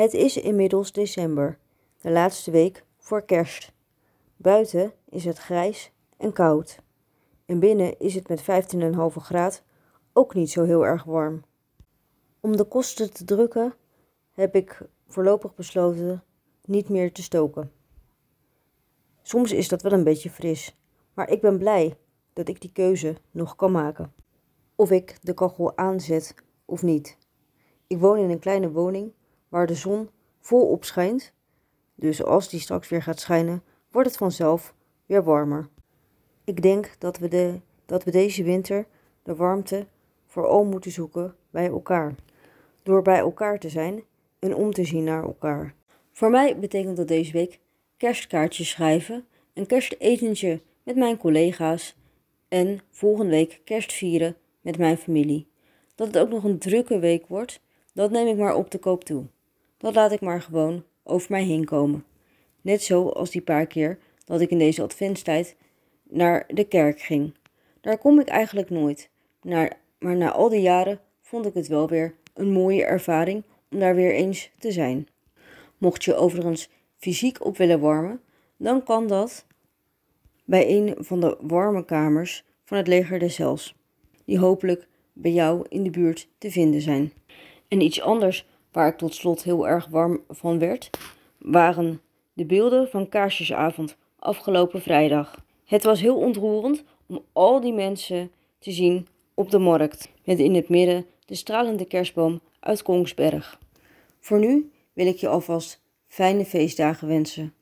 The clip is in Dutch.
Het is inmiddels december, de laatste week voor kerst. Buiten is het grijs en koud. En binnen is het met 15,5 graad ook niet zo heel erg warm. Om de kosten te drukken heb ik voorlopig besloten niet meer te stoken. Soms is dat wel een beetje fris, maar ik ben blij dat ik die keuze nog kan maken. Of ik de kachel aanzet of niet. Ik woon in een kleine woning waar de zon volop schijnt, dus als die straks weer gaat schijnen, wordt het vanzelf weer warmer. Ik denk dat we, de, dat we deze winter de warmte vooral moeten zoeken bij elkaar. Door bij elkaar te zijn en om te zien naar elkaar. Voor mij betekent dat deze week kerstkaartjes schrijven, een kerstetentje met mijn collega's en volgende week kerst vieren met mijn familie. Dat het ook nog een drukke week wordt, dat neem ik maar op de koop toe. Dat laat ik maar gewoon over mij heen komen. Net zo als die paar keer dat ik in deze adventstijd naar de kerk ging. Daar kom ik eigenlijk nooit. maar na al die jaren vond ik het wel weer een mooie ervaring om daar weer eens te zijn. Mocht je overigens fysiek op willen warmen, dan kan dat bij een van de warme kamers van het leger des Hels, die hopelijk bij jou in de buurt te vinden zijn. En iets anders waar ik tot slot heel erg warm van werd, waren de beelden van Kaarsjesavond afgelopen vrijdag. Het was heel ontroerend om al die mensen te zien op de markt, met in het midden de stralende kerstboom uit Kongsberg. Voor nu wil ik je alvast fijne feestdagen wensen.